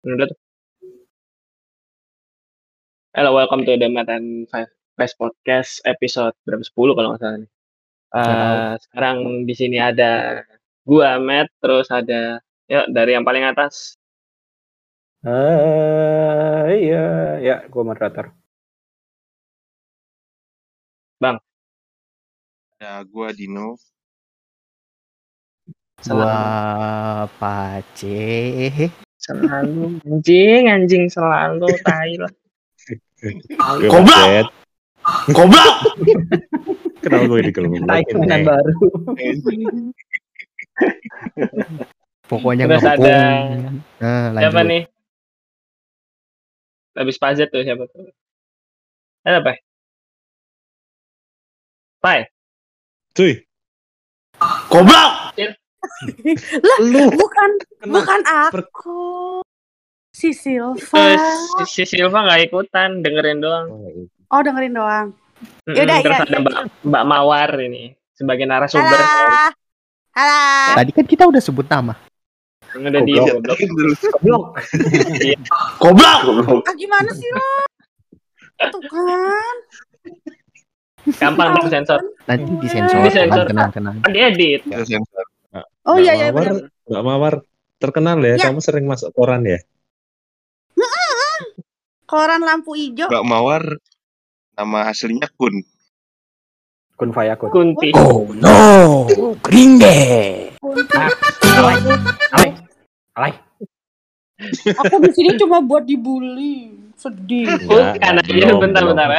Udah tuh. Hello, welcome to the Matt and Five Best Podcast episode berapa 10 kalau nggak salah nih. Uh, sekarang di sini ada gua Matt, terus ada ya dari yang paling atas. Uh, iya, ya, gua moderator. Bang. Ya, gua Dino. Gua Pace. Selalu anjing, anjing selalu tai lah. Goblok. Goblok. Kenapa gue di kalau Tai baru. Pokoknya Terus ngepung. ada Nah, siapa lanjut. nih? Habis pajat tuh siapa tuh? Ada apa? Pai. Cuy. Goblok. Lah, bukan Kena. bukan aku. Si Silva. Terus si si Silva nggak ikutan, dengerin doang. Oh, dengerin doang. Yaudah, terus iya, ada iya. Mbak, Mbak Mawar ini sebagai narasumber. Halo. Halo. Tadi kan kita udah sebut nama. Udah di Goblok. Goblok. Goblok. Ah, gimana sih lo? Tuh kan. gampang sensor. Nanti disensor. Disensor. Tenang, tenang. Kan diedit. Kita sensor. Oh Mbak iya iya Mawar, benar. Mbak Mawar terkenal ya. Ya. Kamu sering masuk koran ya. Koran lampu hijau. Mbak Mawar nama aslinya Kun. Kun Fayakun. Kunti. Oh no, Gringe. Alay. Alay. Aku di sini cuma buat dibully. Sedih. Bukan Enggak, aja belum, bentar belum. bentar.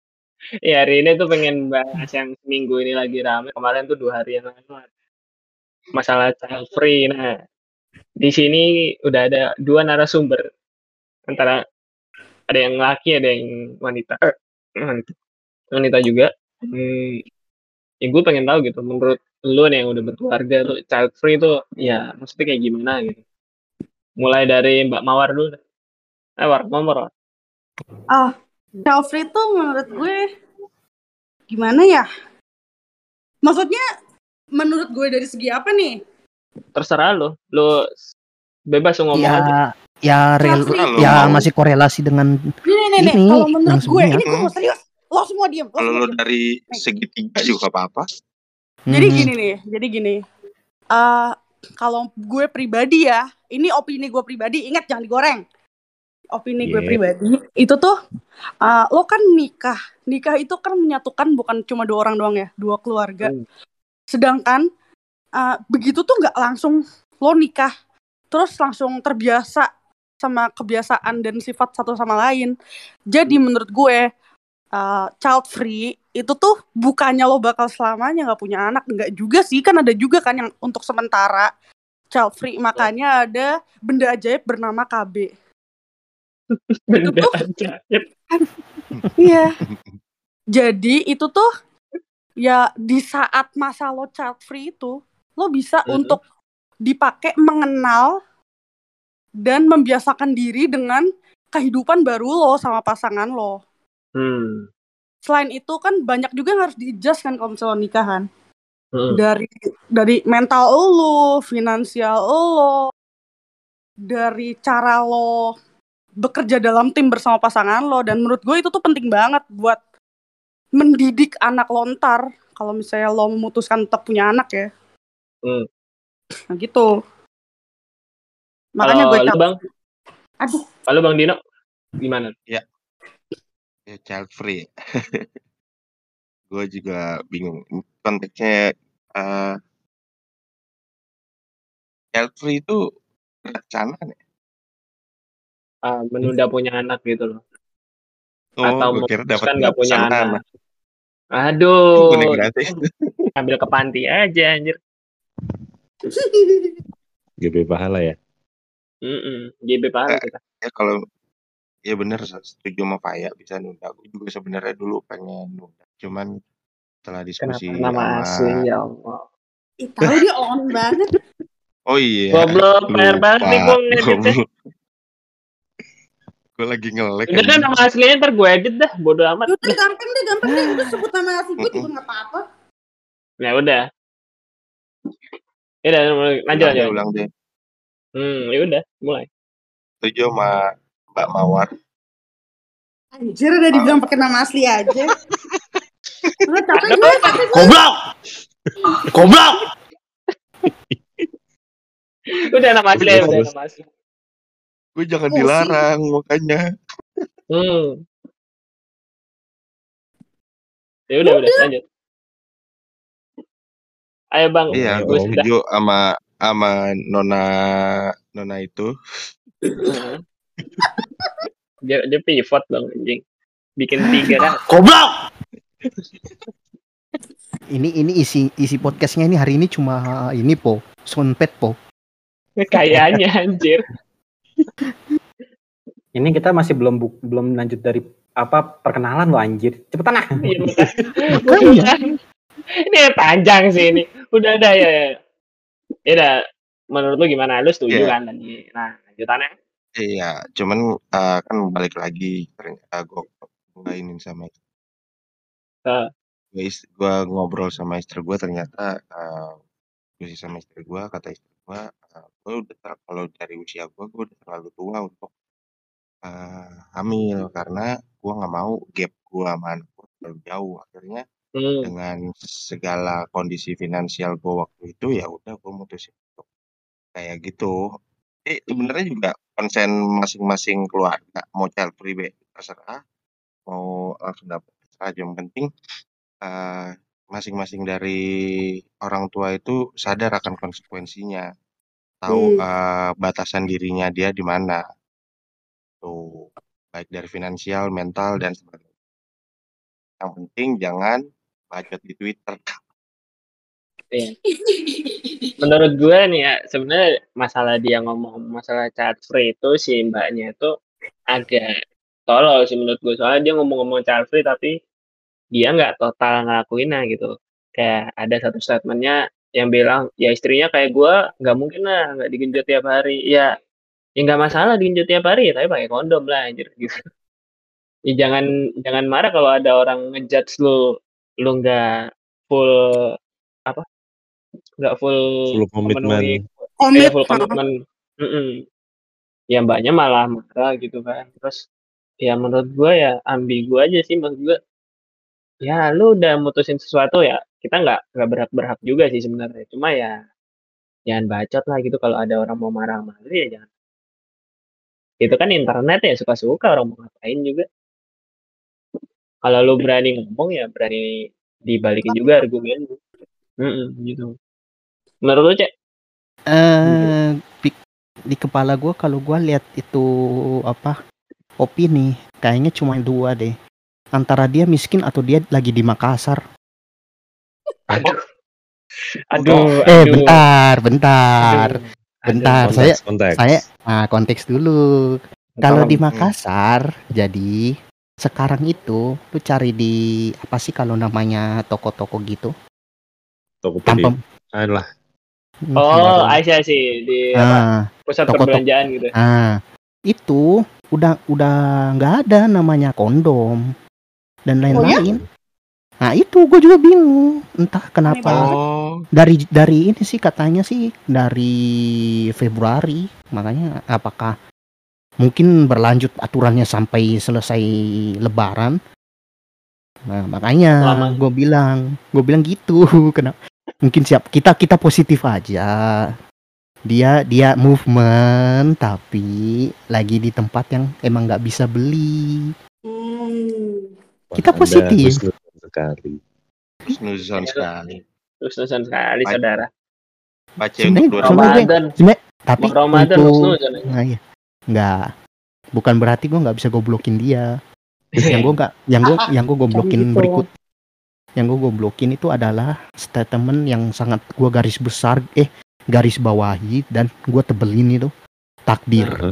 ya hari ini tuh pengen bahas yang seminggu ini lagi rame. Kemarin tuh dua hari yang lalu masalah child free. Nah di sini udah ada dua narasumber antara ada yang laki ada yang wanita. Eh, wanita. Wanita juga. Hmm, ya gue pengen tahu gitu menurut lu nih yang udah berkeluarga tuh child free tuh ya maksudnya kayak gimana gitu. Mulai dari Mbak Mawar dulu. Eh, War, Mawar. War. Child free tuh menurut gue gimana ya? Maksudnya menurut gue dari segi apa nih? terserah lo lo bebas ngomong aja Ya, ya Child free. Kalau ya mau- masih korelasi dengan Nih nih nih, nih. Ini, kalau menurut gue ini sebenarnya. gue mau serius. Lo semua diem. Lo Kalau semua lo diem. dari segitiga juga gak apa-apa. Jadi Hmm, gini nih, jadi gini. eh kalau gue pribadi ya, ini opini gue pribadi, ingat jangan digoreng. Opini gue Iya. pribadi, itu tuh eh, lo kan nikah. Nikah itu kan menyatukan bukan cuma dua orang doang ya, dua keluarga. Hmm. Sedangkan eh, begitu tuh nggak langsung lo nikah, terus langsung terbiasa sama kebiasaan dan sifat satu sama lain. Jadi menurut gue uh, child free itu tuh bukannya lo bakal selamanya nggak punya anak. Nggak juga sih kan ada juga kan yang untuk sementara child free. Makanya ada benda ajaib bernama KB benda tuh- ajaib. Iya. Jadi itu tuh ya di saat masa lo child free itu lo bisa Mhm. untuk dipakai mengenal dan membiasakan diri dengan kehidupan baru lo sama pasangan lo hmm. selain itu kan banyak juga yang harus di-adjust kan kalau misalnya nikahan Hmm. dari dari mental lo, finansial lo, dari cara lo bekerja dalam tim bersama pasangan lo dan menurut gue itu tuh penting banget buat mendidik anak lontar kalau misalnya lo memutuskan tetap punya anak ya. Hmm. Nah gitu. Makanya Kalau gue cap- bang Aduh. kalau bang Dino gimana Ya child free. gue juga bingung. Konteksnya eh child free itu perencanaan ya? Ah, menunda punya anak gitu loh Oh, atau memutuskan nggak punya anak aduh ambil ke panti aja anjir GB pahala ya. Mm-mm. GB pahala kita ya kalau ya bener setuju sama Faya bisa nunda. Gue juga sebenarnya dulu pengen nunda. Cuman setelah diskusi kenapa nama sama asli ya Allah Ih, tahu dia on banget. Oh iya. goblok PR banget nih gue ngeditnya gue lagi ngelek. udah kan nama aslinya ntar gue edit dah bodo amat Udah gampang deh, gampang deh. Udah sebut nama asli gue juga nggak apa-apa. ya udah ya udah lanjut lanjut ulang deh. hmm ya udah mulai setuju sama Mbak Mawar. Anjir udah dibilang pakai nama asli aja. Udah capek gue, capek gue. Goblok. Goblok. Udah nama asli, udah nama asli. Gue jangan Pusing. dilarang makanya. Hmm. Ya udah, udah lanjut. Ayo Bang, Iya, gue setuju sama sama Nona Nona itu. dia, dia pivot Bang anjing. Bikin tiga dah. Goblok. ini ini isi isi podcastnya ini hari ini cuma ini po soundpad po. Kayaknya anjir. Ini kita masih belum bu- belum lanjut dari apa perkenalan lo anjir. Cepetan ah. Ini panjang sih ini. Udah ada ya. ya. Ya udah. Menurut lu gimana? Lu setuju Iya. kan tadi? Nah, lanjutannya. Iya, cuman eh, kan balik lagi ternyata gue gue ini sama Eh. gue ist- gua ngobrol sama istri gue ternyata eh gue sama istri gue kata istri gue gue udah kalau dari usia gue gue udah terlalu tua untuk eh, hamil. Karena gue nggak mau gap gue sama anak gue terlalu jauh. Akhirnya Hmm. dengan segala kondisi finansial gue waktu itu ya udah gue mutusin untuk kayak gitu. Eh sebenarnya juga konsen masing-masing keluarga mau child free terserah mau langsung dapat terserah. Yang penting eh, masing-masing dari orang tua itu sadar akan konsekuensinya tahu Hmm. eh, batasan dirinya dia di mana tuh baik dari finansial mental dan sebagainya yang penting jangan bacot di Twitter Menurut gue nih ya, sebenarnya masalah dia ngomong masalah child free itu si mbaknya itu agak tolol sih menurut gue. Soalnya dia ngomong-ngomong child free tapi dia nggak total ngelakuinnya gitu. Kayak ada satu statementnya yang bilang ya istrinya kayak gue nggak mungkin lah nggak digenjot tiap hari. Ya ya nggak masalah digenjot tiap hari tapi pakai kondom lah anjir gitu. Ya jangan jangan marah kalau ada orang ngejudge lu lu nggak full apa nggak full Full komitmen. Iya Komit. full komitmen. Mm-mm. Ya mbaknya malah marah gitu kan. Terus ya menurut gue ya ambigu aja sih maksud gue. Ya lu udah mutusin sesuatu ya kita nggak nggak berhak-berhak juga sih sebenarnya. Cuma ya jangan bacot lah gitu kalau ada orang mau marah sama lu ya jangan. Itu kan internet ya suka-suka orang mau ngapain juga. Kalau lu berani ngomong ya berani dibalikin juga argumen lu. Mm-mm, gitu. Menurut lu cek? Eh di, di kepala gua kalau gua lihat itu apa opini kayaknya cuma dua deh antara dia miskin atau dia lagi di Makassar. Aduh. Aduh, Eh aduh. bentar, bentar, Aduh. bentar. Saya Konteks, konteks. saya nah konteks dulu. Kalau di Hmm. Makassar, jadi sekarang itu lu cari di apa sih kalau namanya toko-toko gitu Tokopedia. tanpa Alah. Oh, Aisyah sih di apa, Ah, pusat toko-toko. perbelanjaan gitu. ah, itu udah udah nggak ada namanya kondom dan lain-lain. Nah itu gue juga bingung, entah kenapa oh dari dari ini sih katanya sih dari Februari, makanya apakah mungkin berlanjut aturannya sampai selesai Lebaran? Nah makanya gue bilang, gue bilang gitu, kenapa? Mungkin siap kita kita positif aja. Dia dia movement tapi lagi di tempat yang emang nggak bisa beli. Hmm. Kita Anda positif. Sekali. snuzon sekali Terus terusan sekali saudara. baca untuk 2000 sebenarnya- Ramadan, Sebenarnya tapi Ramadan untuk. Nah, iya. Nggak. Bukan berarti gue nggak bisa goblokin dia. yang gue nggak, yang gue, yang gue goblokin gitu. berikut. Yang gue goblokin itu adalah statement yang sangat gue garis besar, eh garis bawahi dan gue tebelin itu takdir.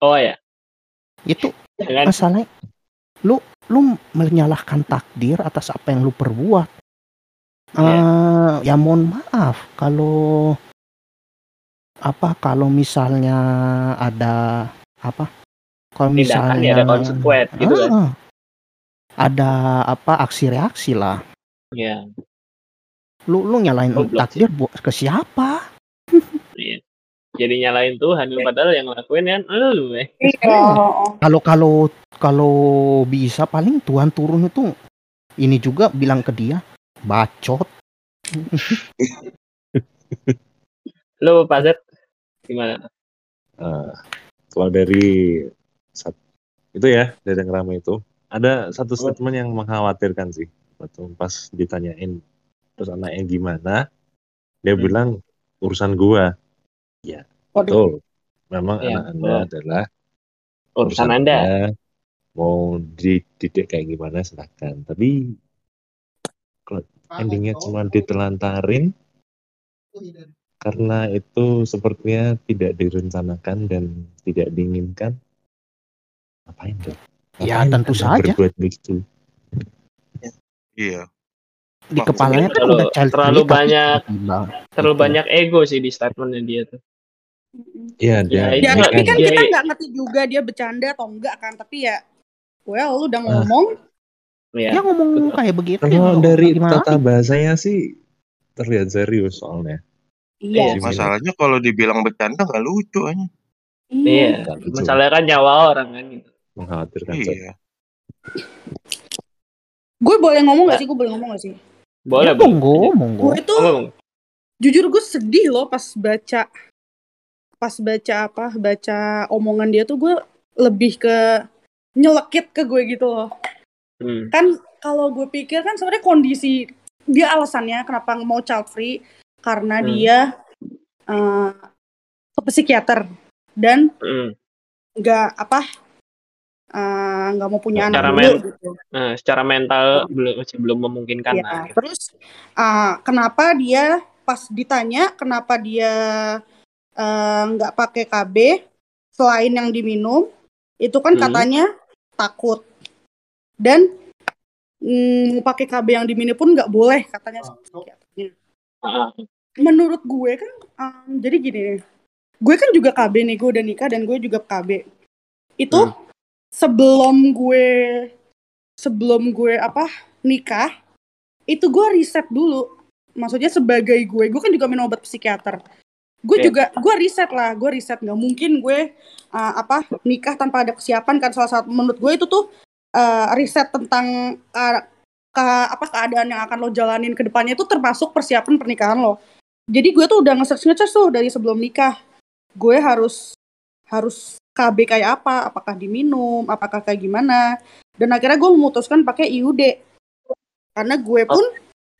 Oh ya, Itu dengan masalahnya. Lu, lu menyalahkan takdir atas apa yang lu perbuat. Eh, ya mohon maaf kalau apa kalau misalnya ada apa kalau tindakan misalnya ya ada konsekuen gitu kan. Ah, ada apa aksi reaksi lah Iya. lu lu nyalain Goblok takdir buat ke siapa Iya. Jadi nyalain Tuhan lu padahal yang ngelakuin kan lu eh. Iya. Kalau kalau kalau bisa paling Tuhan turun itu ini juga bilang ke dia bacot. Lu Pak Zed gimana? Eh, kalau dari itu ya dari yang ramai itu ada satu statement yang mengkhawatirkan sih waktu pas ditanyain terus anaknya gimana dia Hmm. bilang urusan gua Waduh. betul memang Iya, anak anda betul. adalah Urusan Anda. mau dididik kayak gimana silahkan tapi kalau endingnya cuma ditelantarin karena itu sepertinya tidak direncanakan dan tidak diinginkan ngapain dong Ya, tentu saja. berbuat begitu Iya. Di kepalanya kan terlalu- udah terlalu banyak- Terlalu banyak ego sih di statementnya dia tuh. Iya, Ya, dia Ya, Iya, tapi kan iya, kita iya. nggak ngerti juga dia bercanda atau enggak kan. Tapi ya, well, lu udah Ah. ngomong. Iya. Dia ngomong betul. kayak begitu. kalau ya, dari tata bahasanya sih terlihat serius soalnya. Iya. Iya. Masalahnya kalau dibilang bercanda nggak lucu aja. Iya. Lucu. Masalahnya kan nyawa orang kan gitu. Mengkhawatirkan. Iya. Gue boleh ngomong gak sih? Gue boleh ngomong gak sih? Boleh, Ya, boleh. monggo, monggo. Gue tuh Ngomong. jujur gue sedih loh pas baca pas baca apa baca omongan dia tuh gue lebih ke nyelekit ke gue gitu loh Hmm. kan kalau gue pikir kan sebenarnya kondisi dia alasannya kenapa mau child free karena Hmm. dia eh, ke psikiater dan Hmm. nggak apa eh, nggak mau punya Secara anak men- dulu gitu. Nah, secara mental belum masih belum memungkinkan lah. gitu. Terus uh, kenapa dia pas ditanya kenapa dia nggak pakai KB selain yang diminum itu kan Hmm. katanya takut dan mm, pakai KB yang diminum pun nggak boleh katanya. Ah, Menurut gue kan um, jadi gini nih, gue kan juga KB nih gue udah nikah dan gue juga KB. Itu Hmm. sebelum gue sebelum gue apa nikah itu gue riset dulu maksudnya sebagai gue gue kan juga minum obat psikiater gue juga gue riset lah gue riset. Nggak mungkin gue uh, apa nikah tanpa ada kesiapan kan. Salah satu menurut gue itu tuh uh, riset tentang uh, ke- apa keadaan yang akan lo jalanin ke depannya itu termasuk persiapan pernikahan lo. Jadi gue tuh udah nge-search nge-search tuh dari sebelum nikah. Gue harus harus KB kayak apa? Apakah diminum? Apakah kayak gimana? Dan akhirnya gue memutuskan pakai IUD karena gue pun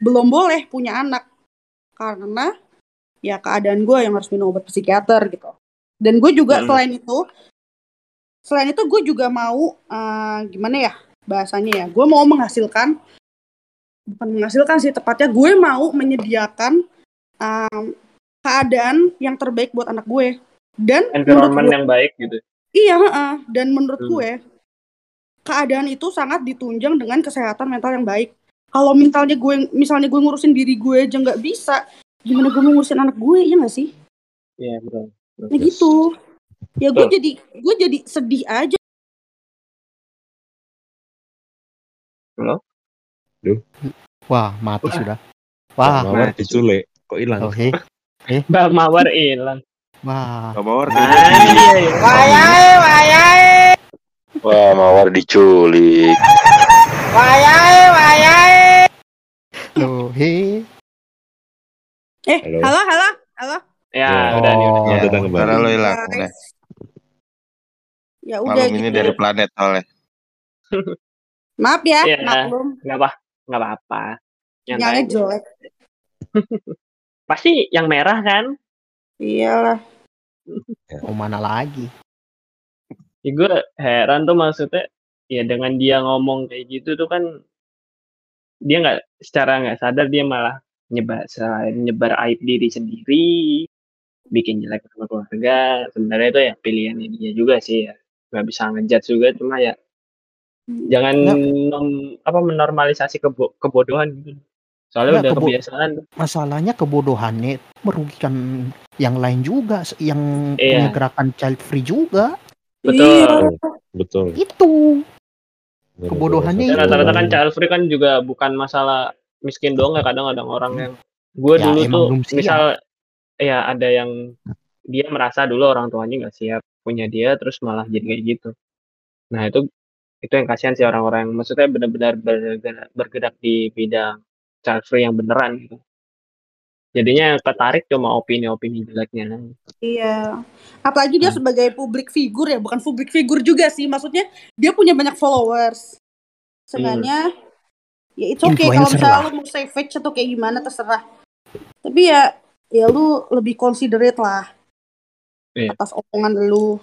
belum boleh punya anak. Karena ya keadaan gue yang harus minum obat psikiater gitu dan gue juga Hmm. selain itu selain itu gue juga mau eh, gimana ya bahasanya ya gue mau menghasilkan bukan menghasilkan sih tepatnya gue mau menyediakan em, keadaan yang terbaik buat anak gue dan environment gue- yang baik gitu. Iya, heeh. dan menurut Hmm. gue keadaan itu sangat ditunjang dengan kesehatan mental yang baik. Kalau misalnya gue misalnya gue ngurusin diri gue aja nggak bisa, gimana gue mau ngurusin anak gue ya nggak sih? Iya, betul. Ya gitu. Ya gue Betul. jadi gue jadi sedih aja. Wah, mati sudah. Wah, Mawar diculik, kok hilang? oh, he. Mbak Mawar hilang. Wah. Gak mawar Ah, kayak iya, iya. Wah, Mawar diculik. Loh, he. Eh, Halo. halo, halo, halo. Ya, Oh, udah nih, udah. Ya, datang kembali. suara lo hilang. Udah. Ya udah Malam ini gitu. dari planet soalnya. Maaf ya, Iya. maklum. Nggak apa, nggak apa-apa. Aja. jelek. Pasti yang merah kan? Iyalah. Mau mana lagi? Ya, gue heran tuh maksudnya ya dengan dia ngomong kayak gitu tuh kan dia nggak secara nggak sadar dia malah nyebar selain nyebar aib diri sendiri bikin jelek sama keluarga sebenarnya itu ya pilihannya dia juga sih ya nggak bisa ngejudge juga cuma ya jangan Ya. nom- apa menormalisasi kebo- kebodohan gitu soalnya Ya, udah kebo- kebiasaan Masalahnya kebodohannya merugikan yang lain juga, yang Iya. punya gerakan child free juga. betul Iya. Betul. Itu. Kebodohannya rata-rata kan child free kan juga bukan masalah miskin doang ya kadang ada orang yang gue Ya, dulu tuh misal ya ada yang dia merasa dulu orang tuanya nggak siap punya dia terus malah jadi kayak gitu. Nah itu itu yang kasihan sih orang-orang yang maksudnya benar-benar bergerak, bergerak di bidang child free yang beneran gitu. Jadinya ketarik cuma opini-opini jeleknya. Iya. Apalagi dia Hmm. sebagai publik figur ya, bukan publik figur juga sih. Maksudnya dia punya banyak followers. Seenggaknya ya itu oke kalau Influencer misalnya lah. lu mau savage atau kayak gimana terserah. Tapi ya ya lu lebih considerate lah Iya. atas omongan lu.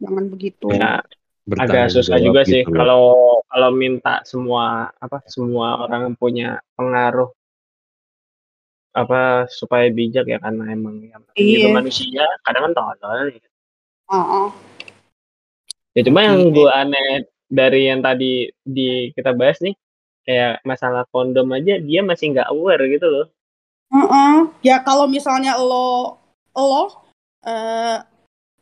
Jangan begitu. Ya agak susah jawab juga sih gitu loh. kalau kalau minta semua apa semua orang yang punya pengaruh apa supaya bijak ya karena emang yang namanya Iya. manusia kadang kan tolol ya. Heeh. Ya cuma yang Iya. gue aneh dari yang tadi di kita bahas nih kayak masalah kondom aja dia masih nggak aware gitu loh. Heeh. Ya kalau misalnya lo lo eh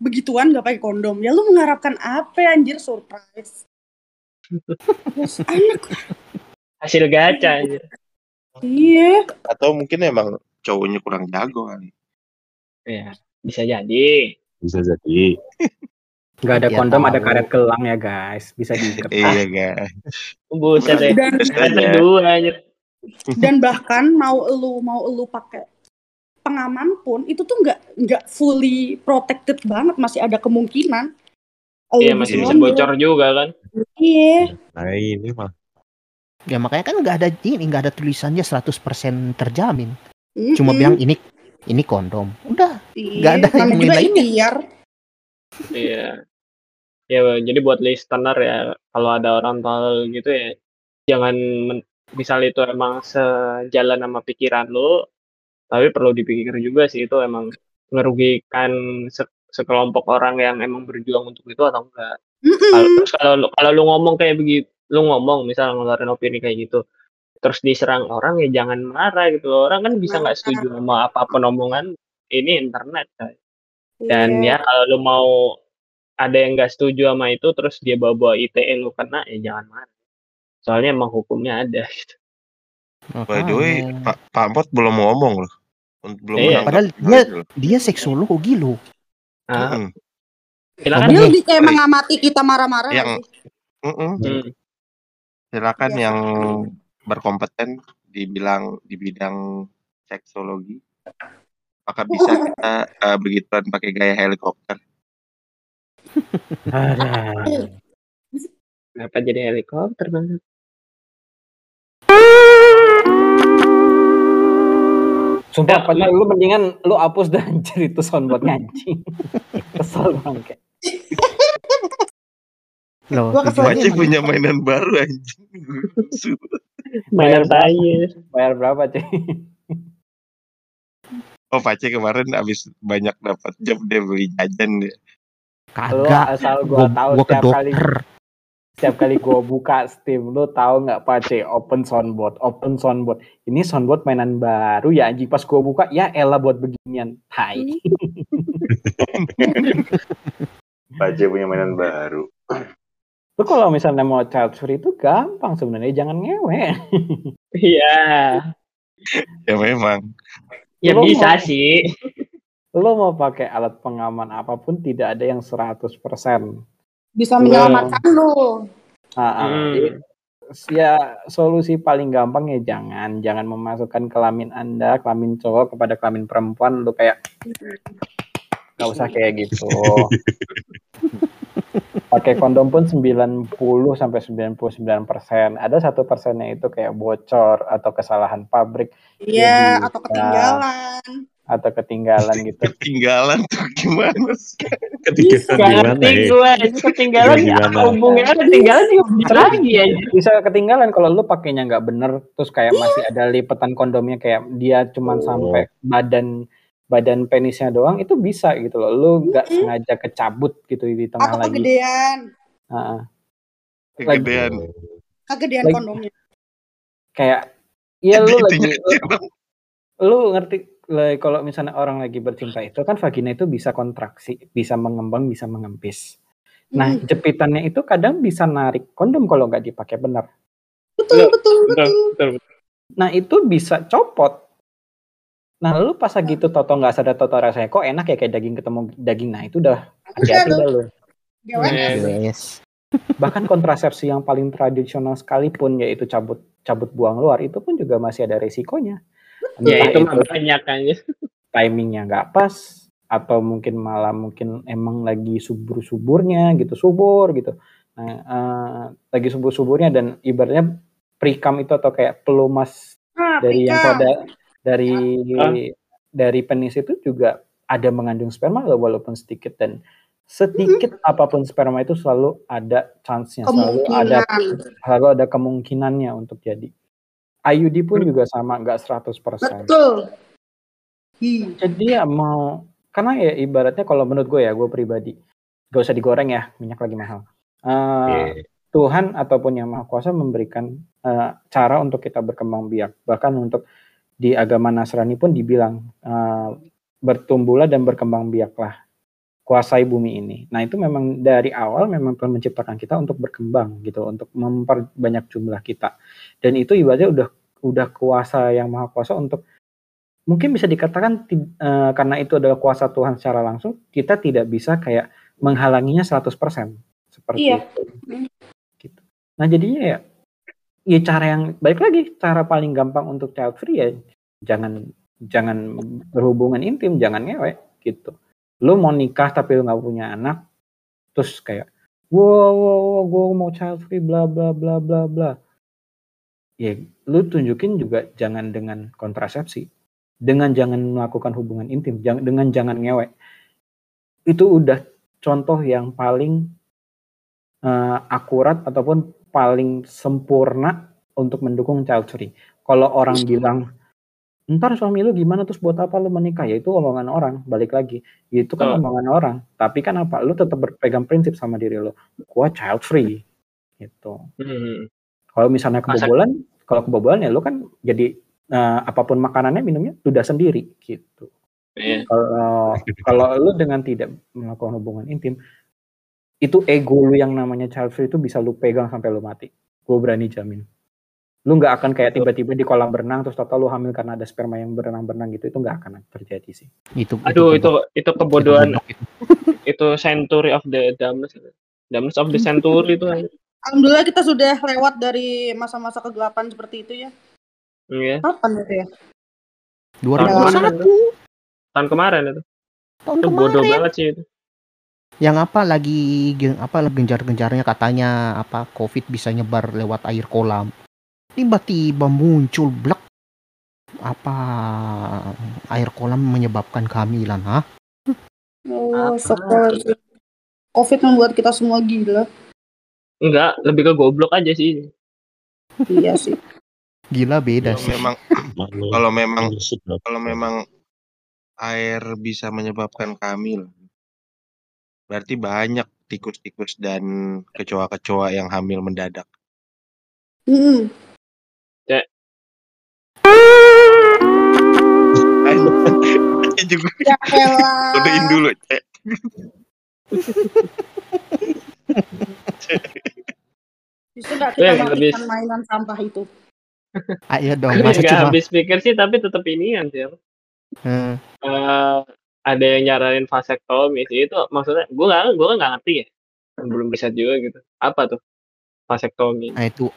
begituan gak pakai kondom, ya lu mengharapkan apa ya, anjir surprise. Terus anak Hasil gacha aja. iya. Atau mungkin emang cowoknya kurang jago kali. Ya, bisa jadi. Bisa jadi. Nggak ada Dia kondom, ada tahu. karet gelang ya guys. Bisa diikat. Iya guys. Buset deh. Dan aja. dan bahkan mau lu mau lu pakai pengaman pun itu tuh nggak nggak fully protected banget masih ada kemungkinan Lu Iya masih bisa bocor juga kan. iya Nah ini mah Ya makanya kan nggak ada ini nggak ada tulisannya 100% terjamin. Mm-mm. Cuma bilang ini ini kondom. Udah. Iya, nggak ada yang ikhtiar Iya. Ya jadi buat listener ya kalau ada orang tolol gitu ya jangan men- misal itu emang sejalan sama pikiran lu tapi perlu dipikir juga sih itu emang merugikan se- sekelompok orang yang emang berjuang untuk itu atau enggak. Terus kalau lu- kalau lu ngomong kayak begitu, lu ngomong misal ngeluarin opini kayak gitu, terus diserang orang ya jangan marah gitu. Orang kan bisa nggak setuju sama apa pun omongan ini internet kan. Dan Iya. ya kalau lu mau ada yang nggak setuju sama itu terus dia bawa-bawa ITE lu kena ya jangan marah. Soalnya emang hukumnya ada gitu. By the way. Pak Pak Mot belum ngomong loh. Belum Iya. Padahal hal dia loh. dia seksologi lo. Nah, Mm-mm. silakan. dia lebih kayak mengamati kita marah-marah Yang- sih? Mm-mm. Hmm. Silakan Iya. yang berkompeten dibilang di bidang seksologi. Apakah bisa kita eh, begituan pakai gaya helikopter? Aduh. Kenapa jadi helikopter banget? Sumpah, Ya, lu mendingan lu hapus dan anjir itu soundboard anjing. Kesel banget. Loh, Gua kesel emang- punya mainan baru anjing. Mainan saya. Bayar berapa, cuy? oh Pace kemarin abis banyak dapat job dia beli jajan dia. Lu kagak. asal gua Gua, tahu gua ke setiap kali dokter. setiap kali gua buka Steam, lu tahu nggak Pace open soundboard, open soundboard. Ini soundboard mainan baru ya anjing pas gua buka ya elah buat beginian. Tai. Pace punya mainan baru. Lu kalau misalnya mau child free itu gampang sebenarnya, jangan ngewe. Iya. Ya memang. Ya Lu bisa mau- sih. Lu mau pakai alat pengaman apa pun tidak ada yang 100%. bisa menyelamatkan lu Ah, ah. Hmm. Jadi, ya solusi paling gampang ya jangan jangan memasukkan kelamin anda kelamin cowok kepada kelamin perempuan lu kayak nggak usah kayak gitu pakai kondom pun 90 sampai 99 persen ada satu persennya itu kayak bocor atau kesalahan pabrik iya Jadi, atau ya. ketinggalan atau ketinggalan gitu Ketinggalan tuh gimana sih? ketinggalan Gak gimana ya? gue. Ketinggalan ya. Hubungannya ketinggalan juga lagi ya. bisa ketinggalan kalau lu pakainya nggak bener terus kayak masih ada lipatan kondomnya kayak dia cuman Oh. sampai badan badan penisnya doang itu bisa gitu loh lu nggak Mm-mm. sengaja kecabut gitu di tengah atau lagi kegedean Heeh. Kegedean. kegedean kondomnya kayak ya lu lagi lu ngerti kalau misalnya orang lagi bercinta itu kan vagina itu bisa kontraksi bisa mengembang bisa mengempis nah Hmm. jepitannya itu kadang bisa narik kondom kalau nggak dipakai benar betul betul Betul, betul betul, betul. Nah itu bisa copot. Nah, lu pas lagi itu toto nggak sadar toto rasanya kok enak ya kayak daging ketemu daging. Nah, itu udah hati-hati dah lu. Yes. Bahkan kontrasepsi yang paling tradisional sekalipun yaitu cabut cabut buang luar itu pun juga masih ada resikonya. Ya itu mah banyak kan ya. timingnya nggak pas atau mungkin malah mungkin emang lagi subur-suburnya gitu subur gitu. Nah eh, lagi subur-suburnya dan ibaratnya prikam itu atau kayak pelumas Ah, dari yang pada dari Ah. dari penis itu juga ada mengandung sperma loh, walaupun sedikit. Dan sedikit apa pun sperma itu selalu ada chance-nya selalu ada selalu ada kemungkinannya untuk jadi IUD pun juga sama nggak 100% Betul. Hi. jadi ya mau karena ya ibaratnya kalau menurut gue ya gue pribadi gak usah digoreng ya minyak lagi mahal Eh, Iya. Tuhan ataupun yang maha kuasa memberikan eh, cara untuk kita berkembang biak bahkan untuk di agama Nasrani pun dibilang eh, bertumbuhlah dan berkembang biaklah kuasai bumi ini nah itu memang dari awal memang Tuhan menciptakan kita untuk berkembang gitu untuk memperbanyak jumlah kita dan itu ibaratnya udah udah kuasa yang maha kuasa untuk mungkin bisa dikatakan eh, karena itu adalah kuasa Tuhan secara langsung kita tidak bisa kayak menghalanginya 100% seperti Iya. itu gitu. Nah jadinya ya ya cara yang baik lagi cara paling gampang untuk child free ya jangan jangan berhubungan intim jangan ngewek gitu lu mau nikah tapi lu nggak punya anak terus kayak wow, wow, wow gue mau child free bla bla bla bla bla ya lu tunjukin juga jangan dengan kontrasepsi. Dengan jangan melakukan hubungan intim jangan dengan jangan ngewek itu udah contoh yang paling eh, akurat ataupun paling sempurna untuk mendukung child free. Kalau orang bilang ntar suami lu gimana terus buat apa lu menikah? Ya itu omongan orang balik lagi. Itu kan Betul. omongan orang. Tapi kan apa? Lu tetap berpegang prinsip sama diri lu. Gua child free. Gitu. Hmm. Kalau misalnya Masa- kebobolan kalau kebobolan ya lu kan jadi eh, apa pun makanannya minumnya udah sendiri gitu. Iya. kalau kalau lu dengan tidak melakukan hubungan intim itu ego lu yang namanya child free itu bisa lu pegang sampai lu mati. Gue berani jamin. Lu nggak akan kayak tiba-tiba di kolam berenang terus total lu hamil karena ada sperma yang berenang-berenang gitu itu nggak akan terjadi sih. Itu Aduh itu goblok. itu kebodohan. Itu. itu century of the dumbness dumbness of the century itu Alhamdulillah kita sudah lewat dari masa-masa kegelapan seperti itu ya. Iya. Kapan itu ya? 2021 tahun kemarin itu tahun itu bodoh kemarin. banget sih itu Yang apa lagi gen- apa genjar-genjarnya katanya apa COVID bisa nyebar lewat air kolam. Tiba-tiba muncul blek apa air kolam menyebabkan kehamilan, hah? Oh, sekolah Covid membuat kita semua gila. Enggak lebih ke goblok aja sih iya sih. Gila beda Kalau sih. memang kalau memang kalau memang air bisa menyebabkan kehamilan, berarti banyak tikus-tikus dan kecoa-kecoa yang hamil mendadak. Mm-mm. Ayo, juga Ya kodein dulu, Cek. Bisa nggak Ya, kita lebih- matikan mainan sampah itu? Ayo dong, masa cuma habis pikir sih tapi tetap inian sih Hmm, Eh, ada yang nyaranin vasektomi sih itu maksudnya gue nggak gue nggak ngerti ya. Belum bisa juga gitu. Apa tuh? Vasektomi. Nah itu.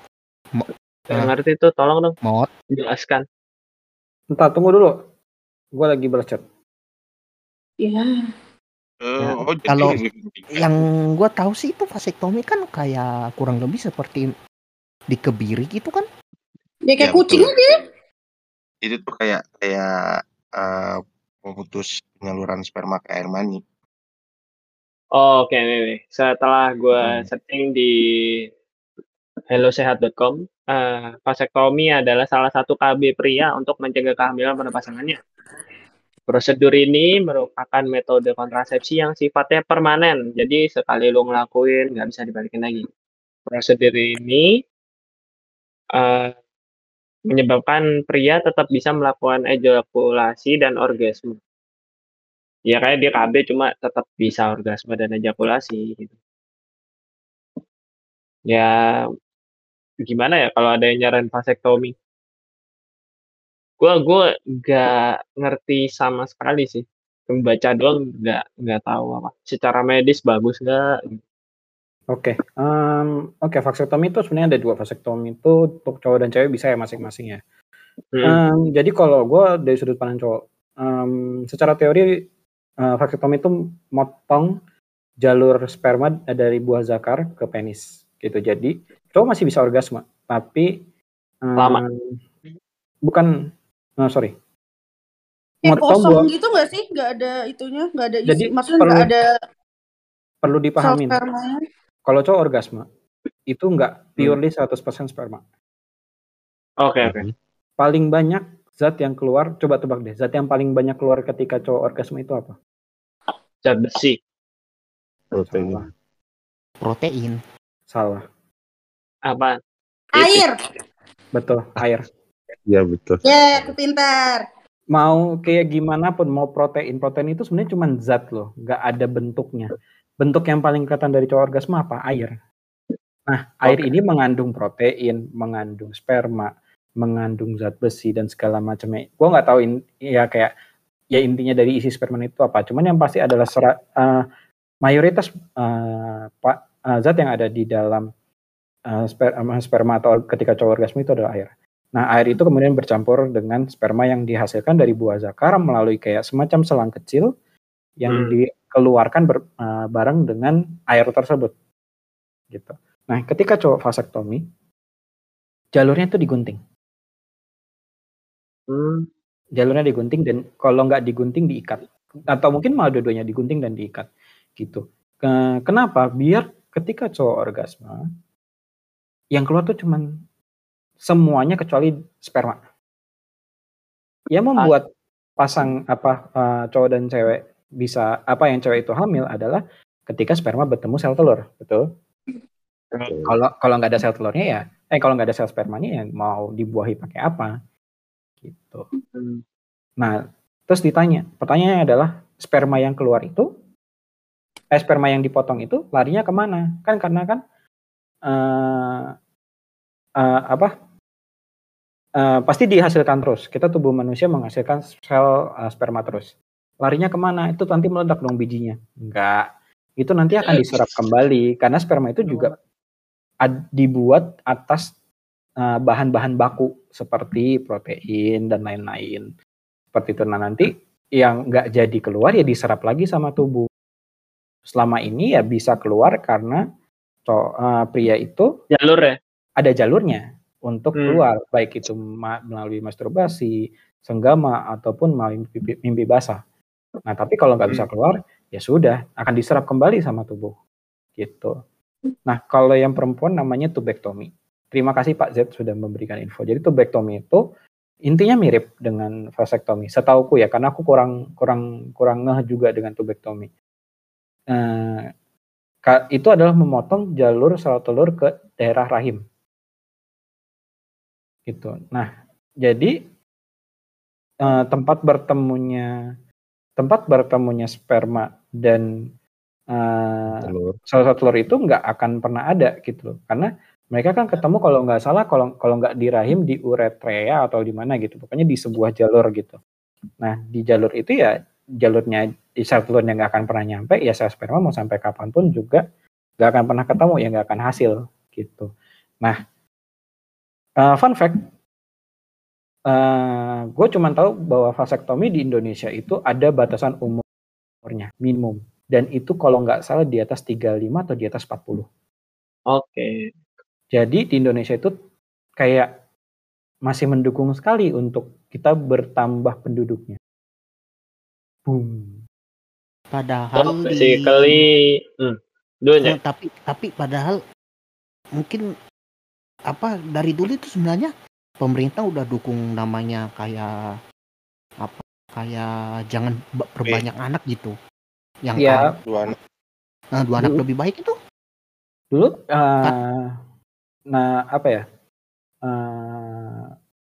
Nggak Ah. ngerti tuh tolong dong. mau jelaskan. Entah tunggu dulu. Gue lagi chat Iya. Eh, Ya, oh, jadi kalau gitu. yang gua tahu sih itu vasektomi kan kayak kurang lebih seperti dikebiri gitu kan. Ya kayak Ya, kucing aja. itu tuh kayak kayak eh, memutus penyaluran sperma ke air mani. Oh, oke nih, nih. Setelah gue Hmm. searching di hellosehat.com, eh, vasektomi adalah salah satu KB pria untuk mencegah kehamilan pada pasangannya. Prosedur ini merupakan metode kontrasepsi yang sifatnya permanen, jadi sekali lo ngelakuin nggak bisa dibalikin lagi. Prosedur ini eh, menyebabkan pria tetap bisa melakukan ejakulasi dan orgasme. Ya kayak dia KB cuma tetap bisa orgasme dan ejakulasi gitu. Ya gimana ya kalau ada yang nyaran vasektomi? Gua gua nggak ngerti sama sekali sih. Membaca doang nggak nggak tahu apa. Secara medis bagus nggak? Oke, um, oke vaksektomi itu sebenarnya ada dua vaksektomi itu untuk cowok dan cewek bisa ya masing-masing ya. Hmm. Um, jadi kalau gue dari sudut pandang cowok, um, secara teori uh, vaksektomi itu motong jalur sperma dari buah zakar ke penis gitu. Jadi cowok masih bisa orgasme, tapi um, Lama. bukan, uh, sorry, Kayak kosong buah. gitu nggak sih? Nggak ada itunya, nggak ada isi. Jadi Maksudnya perlu nggak ada perlu spermanya. Kalau cowok orgasme itu nggak Hmm. purely 100% sperma. Oke oke. Mhm. Paling banyak zat yang keluar, coba tebak deh, zat yang paling banyak keluar ketika cowok orgasme itu apa? Zat besi. Protein. Salah. Protein. Salah. Apa? Air. Betul, air. Iya betul. Ya, aku pintar. Mau kayak gimana pun, mau protein, protein itu sebenarnya cuma zat loh, nggak ada bentuknya. Bentuk yang paling kelihatan dari cowok orgasme apa? Air. Nah, air Oke. ini mengandung protein, mengandung sperma, mengandung zat besi dan segala macamnya. Gua nggak tahu in- ya kayak ya intinya dari isi sperma itu apa. Cuman yang pasti adalah sera- eh, mayoritas eh, pak eh, zat yang ada di dalam eh, sper- eh, sperma atau ketika cowok orgasme itu adalah air. Nah, air itu kemudian bercampur dengan sperma yang dihasilkan dari buah zakar melalui kayak semacam selang kecil yang Hmm. dikeluarkan ber- eh, bareng dengan air tersebut. Gitu. Nah, ketika cowok vasektomi, jalurnya itu digunting. Hmm. Jalurnya digunting dan kalau nggak digunting diikat. Atau mungkin malah dua-duanya digunting dan diikat. Gitu. Ke- kenapa? Biar ketika cowok orgasme, yang keluar tuh cuman semuanya kecuali sperma. Yang membuat pasang apa eh, cowok dan cewek bisa apa yang cewek itu hamil adalah ketika sperma bertemu sel telur, betul? Kalau kalau nggak ada sel telurnya ya, eh kalau nggak ada sel spermanya ya mau dibuahi pakai apa? Gitu. Hmm. Nah, terus ditanya, pertanyaannya adalah sperma yang keluar itu, eh sperma yang dipotong itu larinya ke mana? Kan karena kan eh eh, apa? Eh, pasti dihasilkan terus. Kita tubuh manusia menghasilkan sel eh, sperma terus. Larinya ke mana? Itu nanti meledak dong bijinya. Enggak. Itu nanti akan diserap kembali karena sperma itu juga ad- dibuat atas eh, bahan-bahan baku seperti protein dan lain-lain. Seperti itu. Nah nanti yang nggak jadi keluar ya diserap lagi sama tubuh. Selama ini ya bisa keluar karena co- eh, pria itu Jalur ya? ada jalurnya untuk Hmm. keluar, baik itu ma- melalui masturbasi, senggama ataupun melalui mimpi, mimpi basah. Nah, tapi kalau nggak bisa Hmm. keluar, ya sudah akan diserap kembali sama tubuh, gitu. Nah, kalau yang perempuan namanya tubektomi. Terima kasih Pak Z sudah memberikan info. Jadi tubektomi itu intinya mirip dengan vasektomi. Setauku ya, karena aku kurang kurang kurang ngeh juga dengan tubektomi. Eh, itu adalah memotong jalur sel telur ke daerah rahim gitu. Nah, jadi eh, tempat bertemunya tempat bertemunya sperma dan eh, Telur. sel-sel telur itu nggak akan pernah ada gitu loh. Karena mereka kan ketemu kalau nggak salah kalau kalau nggak di rahim di uretrea atau di mana gitu. Pokoknya di sebuah jalur gitu. Nah, di jalur itu ya jalurnya di sel telurnya nggak akan pernah nyampe, ya sel sperma mau sampai kapan pun juga nggak akan pernah ketemu, ya nggak akan hasil gitu. Nah, eh, fun fact, gue cuma tahu bahwa vasektomi di Indonesia itu ada batasan umurnya minimum dan itu kalau nggak salah di atas 35 atau di atas 40. Oke. Jadi di Indonesia itu kayak masih mendukung sekali untuk kita bertambah penduduknya. Boom. Padahal So, di hmm. Dulu Eh, tapi tapi padahal mungkin apa dari dulu itu sebenarnya pemerintah udah dukung namanya kayak apa kayak jangan ba- berbanyak anak gitu. Yang Ya, kan, Dua nah, dua anak dulu- lebih baik itu. Dulu eh, nah apa ya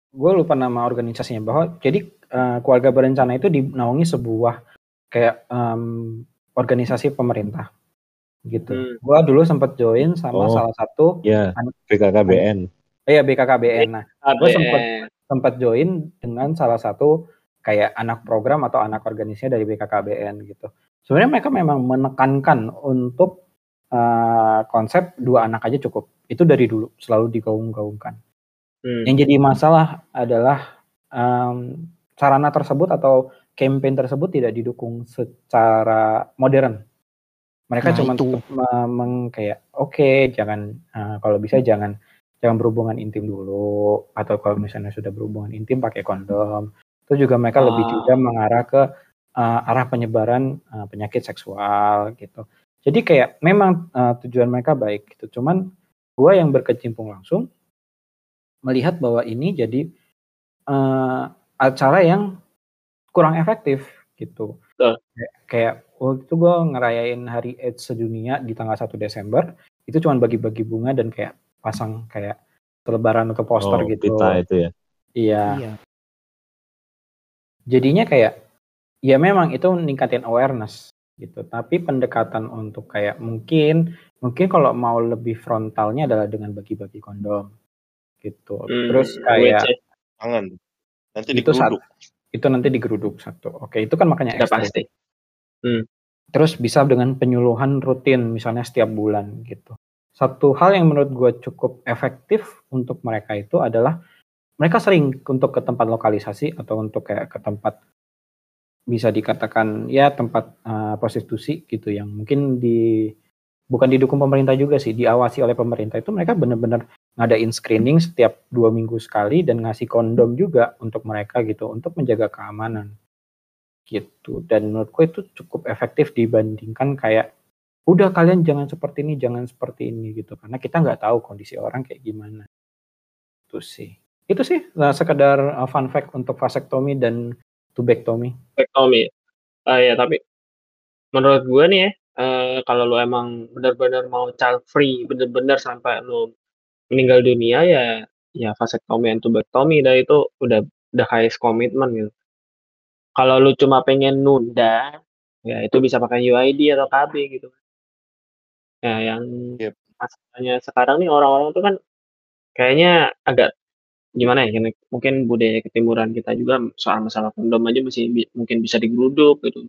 gue lupa nama organisasinya bahwa jadi eh, keluarga berencana itu dinaungi sebuah kayak em, organisasi pemerintah gitu. Hmm. Gue dulu sempat join sama Oh. salah satu Ya, BKKBN. eh ya BKKBN. Nah, Gua sempet- ABN. sempat join dengan salah satu kayak anak program atau anak organisasinya dari BKKBN gitu. Sebenarnya mereka memang menekankan untuk uh, konsep dua anak aja cukup. Itu dari dulu selalu digaung-gaungkan. Hmm. Yang jadi masalah adalah um, sarana tersebut atau campaign tersebut tidak didukung secara modern. Mereka nah, cuma meng kayak oke okay, jangan uh, kalau bisa jangan jangan berhubungan intim dulu atau kalau misalnya sudah berhubungan intim pakai kondom. Itu juga mereka ah. lebih juga mengarah ke uh, arah penyebaran uh, penyakit seksual gitu. Jadi kayak memang uh, tujuan mereka baik gitu. Cuman gue yang berkecimpung langsung melihat bahwa ini jadi uh, acara yang kurang efektif gitu. Uh. Kayak waktu itu gue ngerayain hari AIDS sedunia di tanggal 1 Desember itu cuma bagi-bagi bunga dan kayak pasang kayak selebaran atau poster oh, gitu. Pita itu ya. Iya. iya. Jadinya kayak ya memang itu ningkatin awareness gitu. Tapi pendekatan untuk kayak mungkin mungkin kalau mau lebih frontalnya adalah dengan bagi-bagi kondom gitu. Hmm, Terus kayak jangan nanti itu digeruduk. itu nanti digeruduk satu. Oke, itu kan makanya ekstra. pasti. Hmm. Terus bisa dengan penyuluhan rutin misalnya setiap bulan gitu. Satu hal yang menurut gue cukup efektif untuk mereka itu adalah mereka sering untuk ke tempat lokalisasi atau untuk kayak ke tempat bisa dikatakan ya tempat uh, prostitusi gitu yang mungkin di bukan didukung pemerintah juga sih diawasi oleh pemerintah itu mereka benar-benar ngadain screening setiap dua minggu sekali dan ngasih kondom juga untuk mereka gitu untuk menjaga keamanan gitu. Dan menurutku itu cukup efektif dibandingkan kayak udah kalian jangan seperti ini jangan seperti ini gitu. Karena kita nggak tahu kondisi orang kayak gimana. Itu sih. Itu sih nah, sekedar uh, fun fact untuk vasektomi dan tubektomi tubektomi uh, ya tapi menurut gue nih ya uh, kalau lu emang benar-benar mau child free benar-benar sampai lu meninggal dunia ya ya vasektomi dan tubektomi dan itu udah udah kayak komitmen gitu kalau lu cuma pengen nunda, ya itu bisa pakai UID atau KB gitu. Ya yang yep. masalahnya sekarang nih orang-orang tuh kan kayaknya agak gimana ya, mungkin budaya ketimuran kita juga soal masalah kondom aja masih bi mungkin bisa digeruduk gitu.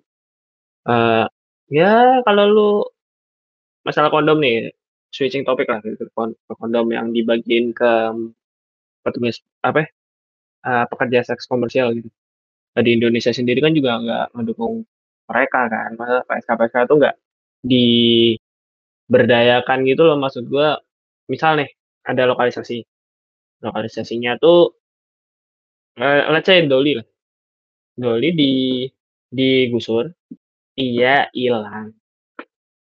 Uh, ya kalau lu masalah kondom nih, switching topik lah gitu, kondom yang dibagiin ke petugas apa ya, uh, pekerja seks komersial gitu di Indonesia sendiri kan juga nggak mendukung mereka kan. Masa PSK-PSK itu nggak diberdayakan gitu loh maksud gue. Misal nih ada lokalisasi, lokalisasinya tuh uh, let's Doli lah. Doli di digusur, iya hilang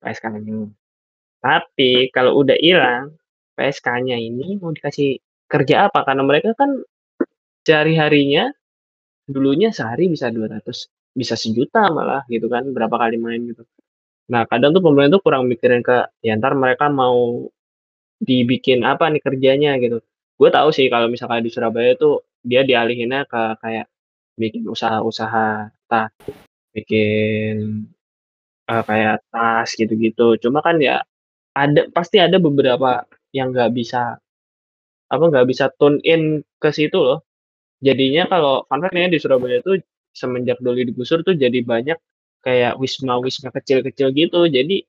PSK-nya. Tapi kalau udah hilang PSK-nya ini mau dikasih kerja apa? Karena mereka kan sehari-harinya Dulunya sehari bisa 200, bisa sejuta malah gitu kan, berapa kali main gitu. Nah, kadang tuh pemerintah tuh kurang mikirin ke, ya ntar mereka mau dibikin apa nih kerjanya gitu. Gue tahu sih kalau misalkan di Surabaya tuh dia dialihinnya ke kayak bikin usaha-usaha tas, bikin uh, kayak tas gitu-gitu. Cuma kan ya ada pasti ada beberapa yang nggak bisa apa nggak bisa tune in ke situ loh. Jadinya kalau fun fact nih di Surabaya tuh semenjak Doli digusur tuh jadi banyak kayak wisma-wisma kecil-kecil gitu. Jadi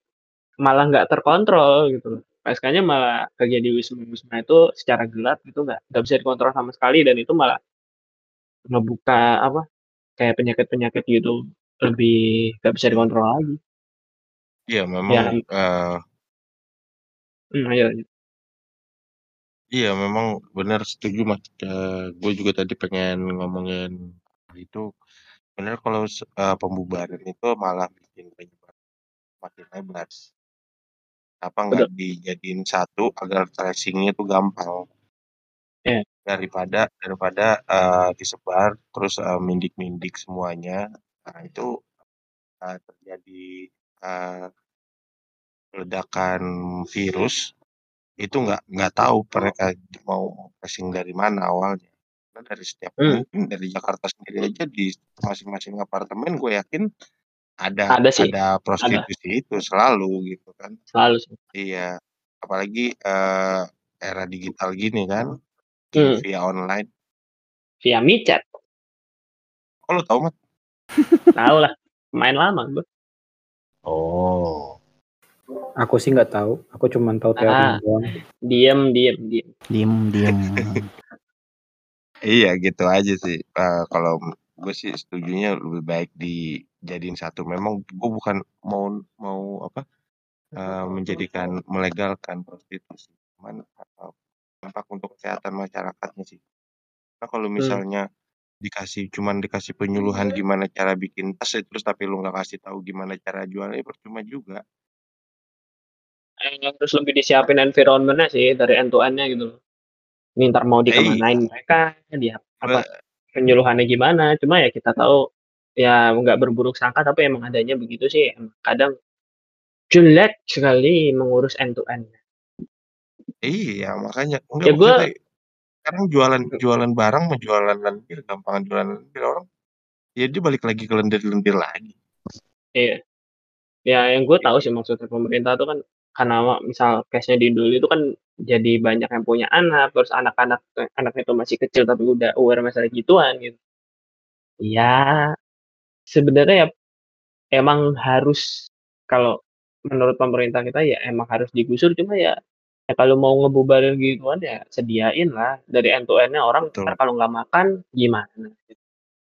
malah nggak terkontrol gitu loh. PSK-nya malah kerja di wisma-wisma itu secara gelap gitu nggak nggak bisa dikontrol sama sekali dan itu malah ngebuka apa kayak penyakit-penyakit gitu lebih nggak bisa dikontrol lagi. Iya memang. Ya. Uh... Hmm, ayo, ayo. Iya memang benar setuju Mas, uh, gue juga tadi pengen ngomongin itu, benar kalau uh, pembubaran itu malah bikin penyebaran makin lebar. Apa nggak dijadiin satu agar tracingnya tuh gampang. Yeah. Daripada daripada, uh, disebar terus, uh, mindik-mindik semuanya, nah itu, uh, terjadi, uh, ledakan virus itu nggak nggak tahu mereka mau passing dari mana awalnya. Karena dari setiap hmm. mungkin dari Jakarta sendiri aja di masing-masing apartemen gue yakin ada ada, sih. ada prostitusi ada. itu selalu gitu kan. Selalu Iya, apalagi uh, era digital gini kan, hmm. via online. Via micet. Oh, lu tahu, Mat? Tahu lah, main lama gue. Oh. Aku sih nggak tahu. Aku cuma tahu teori Ah. doang. Diem, diem, diem. Diem, diem. Iya, gitu aja sih. Eh, kalau gue sih setujunya lebih baik dijadiin satu. Memang gue bukan mau mau apa eh, menjadikan melegalkan prostitusi, cuman eh, dampak untuk kesehatan masyarakatnya sih. Karena kalau misalnya dikasih cuman dikasih penyuluhan gimana cara bikin tas, terus tapi lu nggak kasih tahu gimana cara jualnya, percuma juga. Eh, harus lebih disiapin environment-nya sih dari end to end-nya gitu loh. Ini ntar mau dikemanain mereka, dia apa penyuluhannya gimana. Cuma ya kita tahu ya nggak berburuk sangka tapi emang adanya begitu sih. Emang kadang jelek sekali mengurus end to end. Iya, makanya Ya enggak gua maksudnya sekarang jualan jualan barang mau jualan lendir gampangan jualan lendir orang ya dia balik lagi ke lendir-lendir lagi. Iya. Ya yang gue tahu sih maksudnya pemerintah tuh kan karena misal case-nya di dulu itu kan jadi banyak yang punya anak, terus anak-anak anaknya itu masih kecil tapi udah aware masalah gituan gitu. Ya sebenarnya ya emang harus kalau menurut pemerintah kita ya emang harus digusur cuma ya ya kalau mau ngebubarin gituan ya sediain lah dari end to end-nya orang Betul. ntar kalau nggak makan gimana?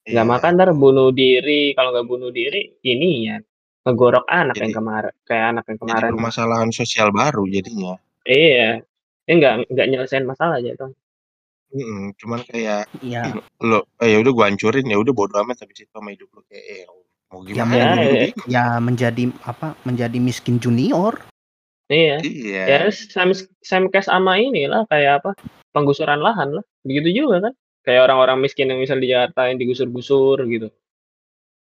Nggak Iya. makan ntar bunuh diri, kalau nggak bunuh diri ini ya ngegorok anak yang Jadi kemarin kayak anak yang jadi kemarin. permasalahan sosial baru jadinya. Iya. Ya nggak nggak nyelesain masalah aja tuh. Mm-mm, cuman kayak Iya. lo eh, ya udah gua hancurin ya udah bodo amat tapi situ sama hidup lo kayak eh, mau Ya, gimana Ya, ya, bingung. ya menjadi apa? Menjadi miskin junior. iya. Iya. Ya same case sama inilah kayak apa? Penggusuran lahan lah. Begitu juga kan. Kayak orang-orang miskin yang misal di Jakarta yang digusur-gusur gitu.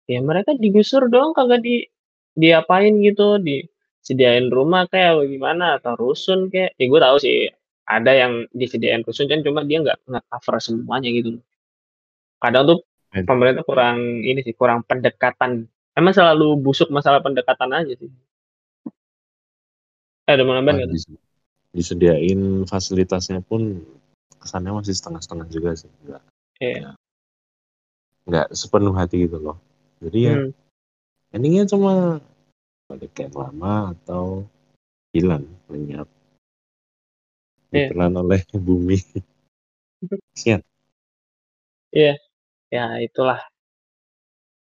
Ya mereka digusur dong kagak di diapain gitu, disediain rumah kayak apa gimana atau rusun kayak. Ya gue tahu sih ada yang disediain rusun kan cuma dia nggak nggak cover semuanya gitu. Kadang tuh pemerintah kurang ini sih kurang pendekatan. Emang selalu busuk masalah pendekatan aja sih. Eh, ada mau nambahin nggak tuh? disediain fasilitasnya pun kesannya masih setengah-setengah juga sih. Enggak, Iya. enggak sepenuh hati gitu loh. Jadi ya Hmm. Endingnya cuma balik kayak lama atau hilang lenyap Iya. ditelan oleh bumi. Kasian. Iya. Ya itulah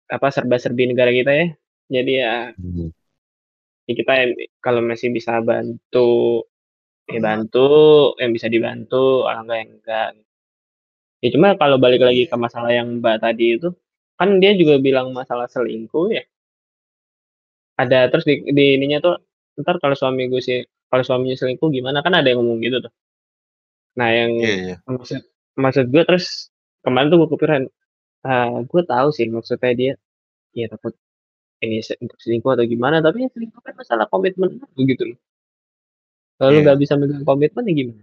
apa serba-serbi negara kita ya. Jadi ya, Hmm. ya kita yang kalau masih bisa bantu ya bantu, yang bisa dibantu, kalau enggak ya enggak. Ya cuma kalau balik lagi Iya. ke masalah yang Mbak tadi itu, kan dia juga bilang masalah selingkuh ya. Ada terus di, di ininya tuh ntar kalau suami gue sih kalau suaminya selingkuh gimana kan ada yang ngomong gitu tuh. Nah yang Iya, iya. maksud maksud gue terus kemarin tuh gue kepikiran, ah, gue tahu sih maksudnya dia ya takut ini untuk selingkuh atau gimana tapi ya selingkuh kan masalah komitmen begitu loh. Kalau Iya. nggak bisa megang komitmen ya gimana?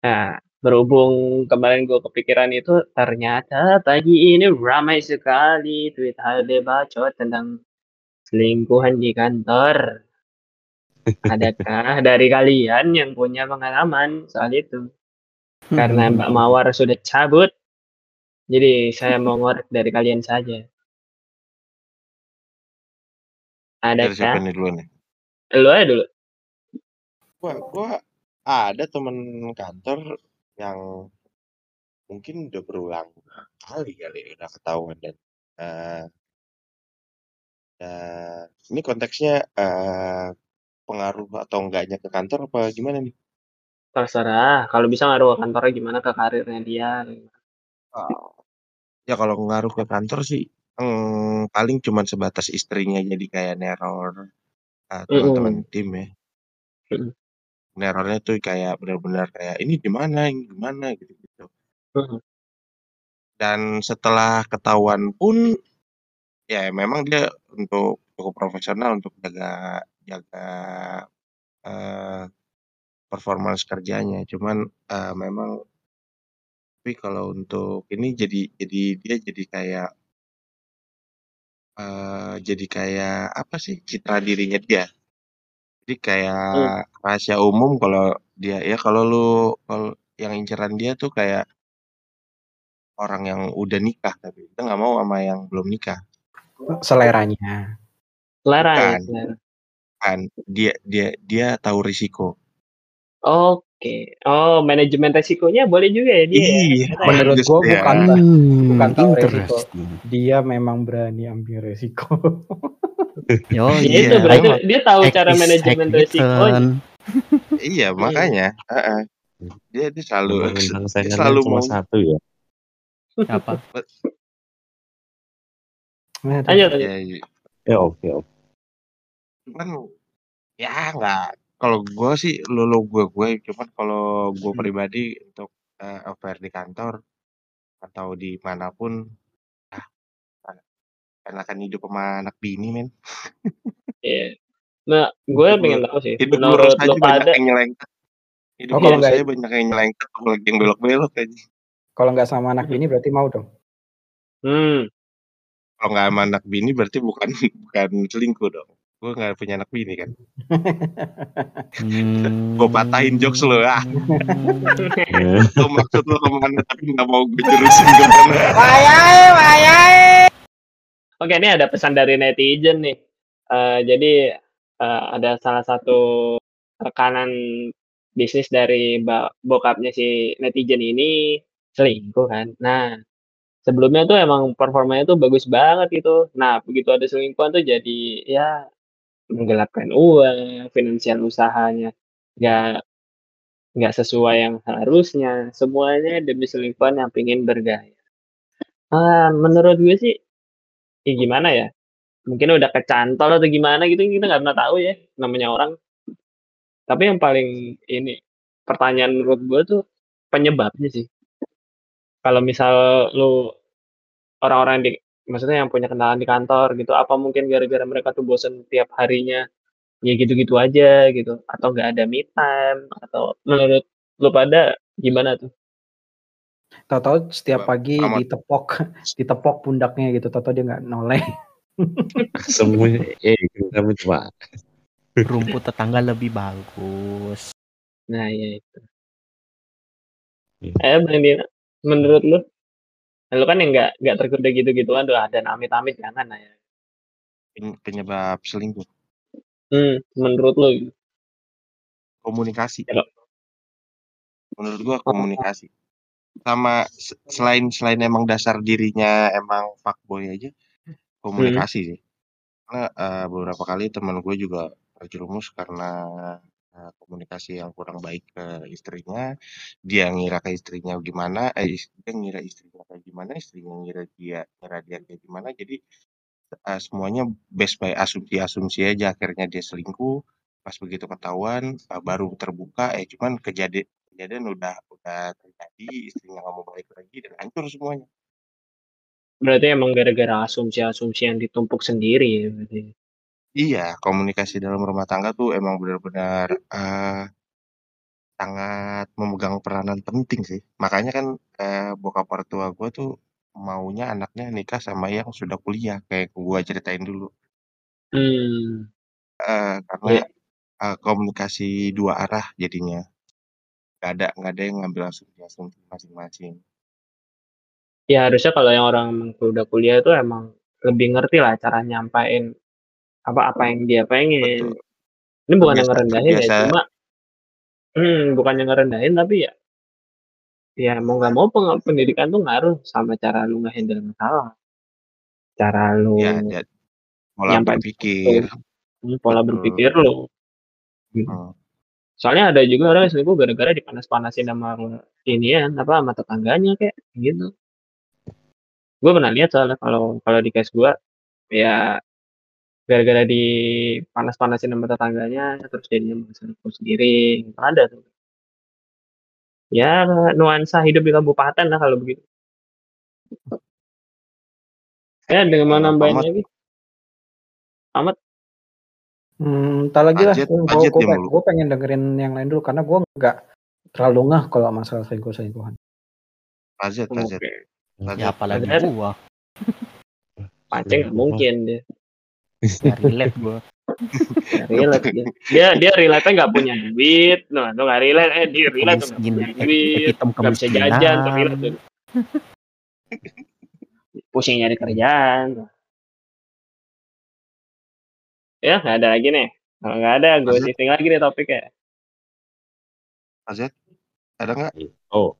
Nah, berhubung kemarin gue kepikiran itu, ternyata pagi ini ramai sekali tweet HD bacot tentang selingkuhan di kantor. Adakah dari kalian yang punya pengalaman soal itu? Karena Mbak Mawar sudah cabut, jadi saya mau ngorek dari kalian saja. Dari siapa Adakah? nih dulu nih? Lu aja dulu. Gua, gua ada temen kantor yang mungkin udah berulang kali kali udah ketahuan dan eh eh, ini konteksnya eh pengaruh atau enggaknya ke kantor apa gimana nih? Terserah. Kalau bisa ngaruh ke kantornya gimana ke karirnya dia. Oh. Ya kalau ngaruh ke kantor sih hmm, paling cuman sebatas istrinya jadi kayak neror eh, teman-teman tim ya. Nerornya tuh kayak benar-benar kayak ini di mana, ini gimana gitu-gitu. Dan setelah ketahuan pun ya memang dia untuk cukup profesional untuk jaga jaga eh, performance kerjanya. Cuman eh, memang tapi kalau untuk ini jadi jadi dia jadi kayak eh jadi kayak apa sih citra dirinya dia. Jadi Hmm. kayak rahasia umum kalau dia ya kalau lu kalau yang inceran dia tuh kayak orang yang udah nikah tapi dia nggak mau sama yang belum nikah. Seleranya. Selera ya, Bukan. selera. Kan dia dia dia tahu risiko. Oke. Oh, manajemen resikonya boleh juga ya dia ya? Iya, ya? Menurut gua ya. bukan Hmm, bukan tahu resiko. Dia memang berani ambil resiko. Yo, Ya Iya. itu berarti ayo, dia tahu hack cara manajemen resikonya. return. Iya makanya. heeh. Dia dia selalu dia selalu cuma mau satu ya. Apa? Lanjut, lanjut. ya, ya. Ya oke oke. cuman ya nggak kalau gue sih lo lo gue gue cuman kalau gue Hmm. pribadi untuk eh, affair di kantor atau di mana pun ah enakan hidup sama anak bini men Iya. Nah, gue pengen tahu sih. hidup lu Menurut Ros lo aja banyak pada, yang nyelengkat hidup Oh lu kalau aja banyak yang nyelengkat apalagi yang belok-belok aja kalau nggak sama anak bini berarti mau dong. hmm, kalau nggak sama anak bini berarti bukan bukan selingkuh dong gue nggak punya anak bini kan gue patahin jokes lo ah Hmm. lo maksud lo ke mana tapi nggak mau gue jurusin ke mana Oke, ini ada pesan dari netizen nih. Eh, jadi eh, ada salah satu rekanan bisnis dari bokapnya si netizen ini selingkuh kan. Nah, sebelumnya tuh emang performanya tuh bagus banget gitu. Nah, begitu ada selingkuhan tuh jadi ya menggelapkan uang, finansial usahanya nggak nggak sesuai yang harusnya. Semuanya demi selingkuhan yang pingin bergaya. Ah, menurut gue sih, ya gimana ya? Mungkin udah kecantol atau gimana gitu kita nggak pernah tahu ya namanya orang. Tapi yang paling ini pertanyaan menurut gue tuh penyebabnya sih. Kalau misal lu orang-orang di maksudnya yang punya kenalan di kantor gitu, apa mungkin gara-gara mereka tuh bosen tiap harinya ya gitu-gitu aja gitu atau nggak ada me time atau menurut lu pada gimana tuh? Tahu-tahu setiap pagi Ahmad. ditepok ditepok pundaknya gitu. Tahu-tahu dia nggak noleh. Semuanya eh kami cuma Rumput tetangga lebih bagus. Nah, ya itu. Iya. Eh, Bang Dina, menurut lu? Lu kan yang nggak nggak tergoda gitu-gituan tuh ada amit-amit jangan lah ya. Pen- penyebab selingkuh. Hmm, menurut lu? Komunikasi. Kalau menurut gua Oh. komunikasi. Sama se- selain selain emang dasar dirinya emang fuckboy aja hmm, komunikasi sih. Karena eh, beberapa kali teman gue juga terjerumus karena eh, komunikasi yang kurang baik ke istrinya dia ngira ke istrinya gimana eh dia ngira istrinya kayak gimana istrinya ngira dia ngira dia kayak gimana jadi eh, semuanya based by asumsi-asumsi aja akhirnya dia selingkuh pas begitu ketahuan eh, baru terbuka eh cuman kejadian kejadian udah udah terjadi istrinya nggak mau balik lagi dan hancur semuanya berarti emang gara-gara asumsi-asumsi yang ditumpuk sendiri ya. Iya komunikasi dalam rumah tangga tuh emang benar-benar eh, sangat memegang peranan penting sih. Makanya kan eh, bokap mertua gue tuh maunya anaknya nikah sama yang sudah kuliah kayak gue ceritain dulu. Hmm, Eh, karena iya. eh, komunikasi dua arah jadinya. Nggak ada nggak ada yang ngambil asumsi-asumsi masing-masing. Ya harusnya kalau yang orang udah kuliah itu emang lebih ngerti lah cara nyampain apa apa yang dia pengen. betul Ini bukan yang terbiasa ngerendahin ya, cuma hmm, bukan yang ngerendahin tapi ya ya mau nggak mau peng- pendidikan tuh ngaruh sama cara lu ngehandle masalah, cara lu ya dia pola berpikir sesuatu, hmm, pola betul berpikir lu. Gitu. Hmm. Soalnya ada juga orang yang selingkuh gara-gara dipanas-panasin sama inian apa sama tetangganya kayak gitu. Gue pernah lihat soalnya kalau kalau di case gue ya gara-gara dipanas-panasin sama tetangganya terus jadinya selingkuh sendiri ada tuh. Ya nuansa hidup di kabupaten lah kalau begitu. Ya dengan mau nambahin Pamat lagi, Amat. Hmm, entar lagi lah. budget Gue ya gue pengen dengerin yang lain dulu karena gue nggak terlalu ngeh kalau masalah selingkuh selingkuhan. budget budget Oke. Ya apalagi gua. pancing nggak mungkin dia. Ya relate gua. Nggak relate dia. Dia dia relate nggak punya duit. Nah, itu nggak relate. Eh dia relate tuh nggak punya duit, nggak bisa jajan tuh relate tuh. Pusing nyari kerjaan. Ya, nggak ada lagi nih. Kalau nggak ada, gue shifting lagi nih topiknya. Azet, ada nggak? Oh,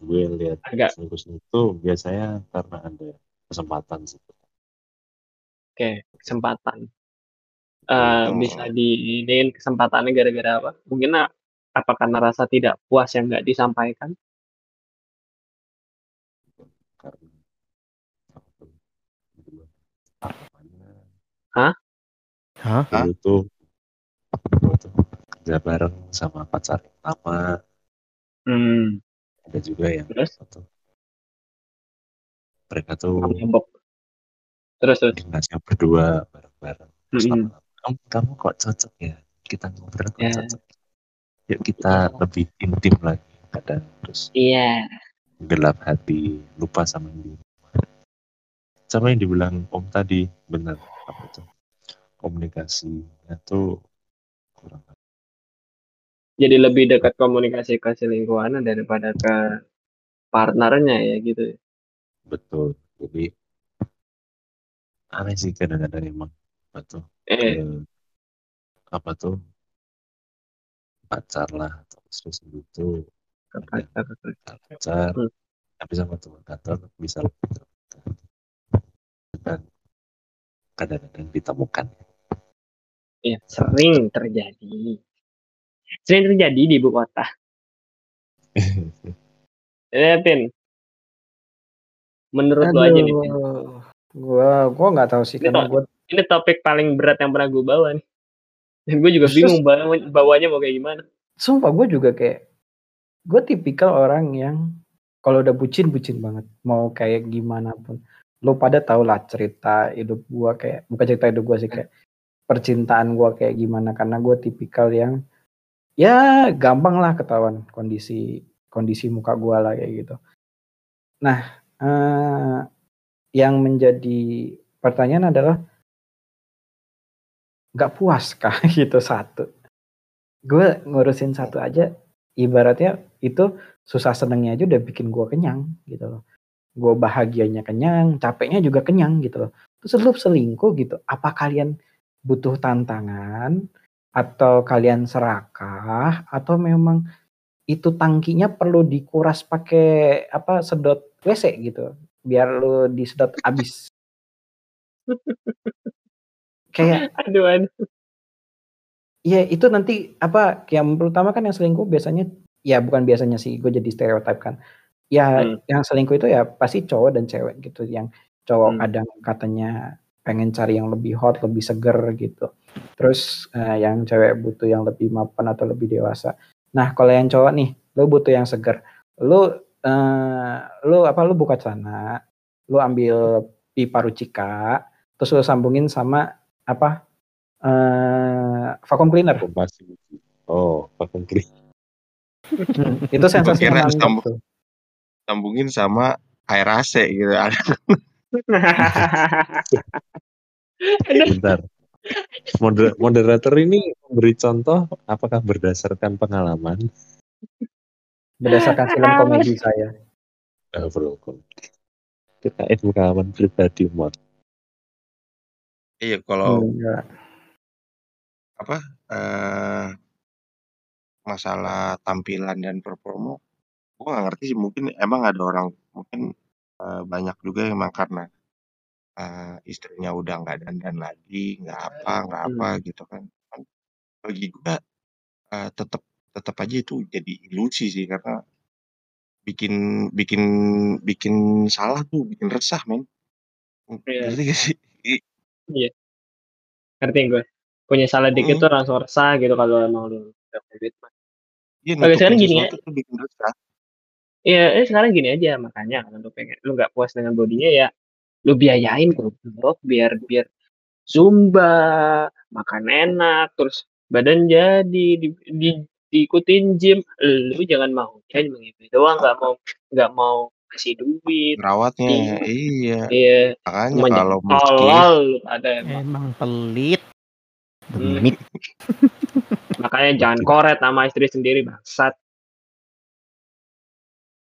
gue lihat Agak. itu biasanya karena ada kesempatan sih. Oke, kesempatan. Eh, Hmm. bisa diinin kesempatannya gara-gara apa? Mungkin ah, apa karena rasa tidak puas yang nggak disampaikan? Hah? Hah? dulu tuh dulu tuh kerja bareng sama pacar pertama Hmm, ada juga yang terus apa tuh, mereka tuh mabok. Terus terus. dinasnya berdua bareng-bareng lama-lama kamu, kamu kok cocok ya kita ngobrol kok Ya. cocok yuk kita lebih intim lagi kadang terus Iya. gelap hati lupa sama yang di sama yang dibilang om tadi benar apa itu komunikasinya tuh kurang Jadi lebih dekat komunikasi ke selingkuhannya daripada ke partnernya ya gitu. betul jadi aneh sih kadang-kadang emang apa tuh Eh, apa tuh pacar lah terus gitu pacar. pacar Hmm. tapi sama teman kantor bisa lebih dan kadang-kadang ditemukan Iya, sering terjadi. Sering terjadi di ibu kota. Ya, Tin. Menurut lo aja nih, Tin. Gua gua nggak tahu sih Ini karena to- gua Ini topik paling berat yang pernah gue bawa nih. Dan gue juga Terus- bingung bawa, bawanya mau kayak gimana. sumpah gue juga kayak gue tipikal orang yang kalau udah bucin bucin banget. Mau kayak gimana pun. Lo pada tau lah cerita hidup gue kayak bukan cerita hidup gue sih kayak percintaan gue kayak gimana. Karena gue tipikal yang ya gampang lah ketahuan kondisi kondisi muka gue lah kayak gitu. Nah eh, yang menjadi pertanyaan adalah nggak puas kah gitu satu. Gue ngurusin satu aja ibaratnya itu susah senengnya aja udah bikin gue kenyang gitu loh. Gue bahagianya kenyang capeknya juga kenyang gitu loh. Terus lu selingkuh gitu apa kalian butuh tantangan atau kalian serakah? Atau memang itu tangkinya perlu dikuras pakai apa sedot WC gitu biar lu disedot abis kayak Aduh, aduh. Iya itu nanti apa yang pertama kan yang selingkuh biasanya ya bukan biasanya sih gue jadi stereotip kan ya Hmm. yang selingkuh itu ya pasti cowok dan cewek gitu yang cowok Hmm. kadang katanya pengen cari yang lebih hot lebih seger gitu terus eh, yang cewek butuh yang lebih mapan atau lebih dewasa nah kalau yang cowok nih lu butuh yang seger lu eh, lu apa lu buka celana lu ambil pipa rucika terus lu sambungin sama apa eh vacuum cleaner kompasi oh vacuum cleaner Hmm, itu sensasi kira sambung- tuh. sambungin sama air AC gitu ada Bentar. Moder- moderator ini memberi contoh apakah berdasarkan pengalaman? Berdasarkan film komedi saya. Eh, bro, kirain pengalaman pribadi mod. iya kalau Enggak. apa eh masalah tampilan dan performa gue gak ngerti sih mungkin emang ada orang mungkin eh, banyak juga yang emang karena eh, istrinya udah nggak dandan lagi nggak apa nggak apa gitu kan bagi gue eh, tetap tetap aja itu jadi ilusi sih karena bikin bikin bikin salah tuh bikin resah men Iya. ngerti gak sih I- Ngerti gue. Punya salah dikit Mm. tuh langsung resah gitu kalau emang lu udah duit mah. Iya sekarang gini ya. sesuatu tuh bikin resah Iya, eh, sekarang gini aja makanya kalau lu pengen lu nggak puas dengan bodinya ya lu biayain goblok biar biar zumba, makan enak, terus badan jadi di, di diikutin gym. Lu jangan mau kan begitu doang nggak mau nggak mau kasih duit. rawatnya Iya. iya Iya, makanya kalau jangan miskin ada emang. Emang pelit. Hmm. Makanya jangan koret sama istri sendiri bangsat.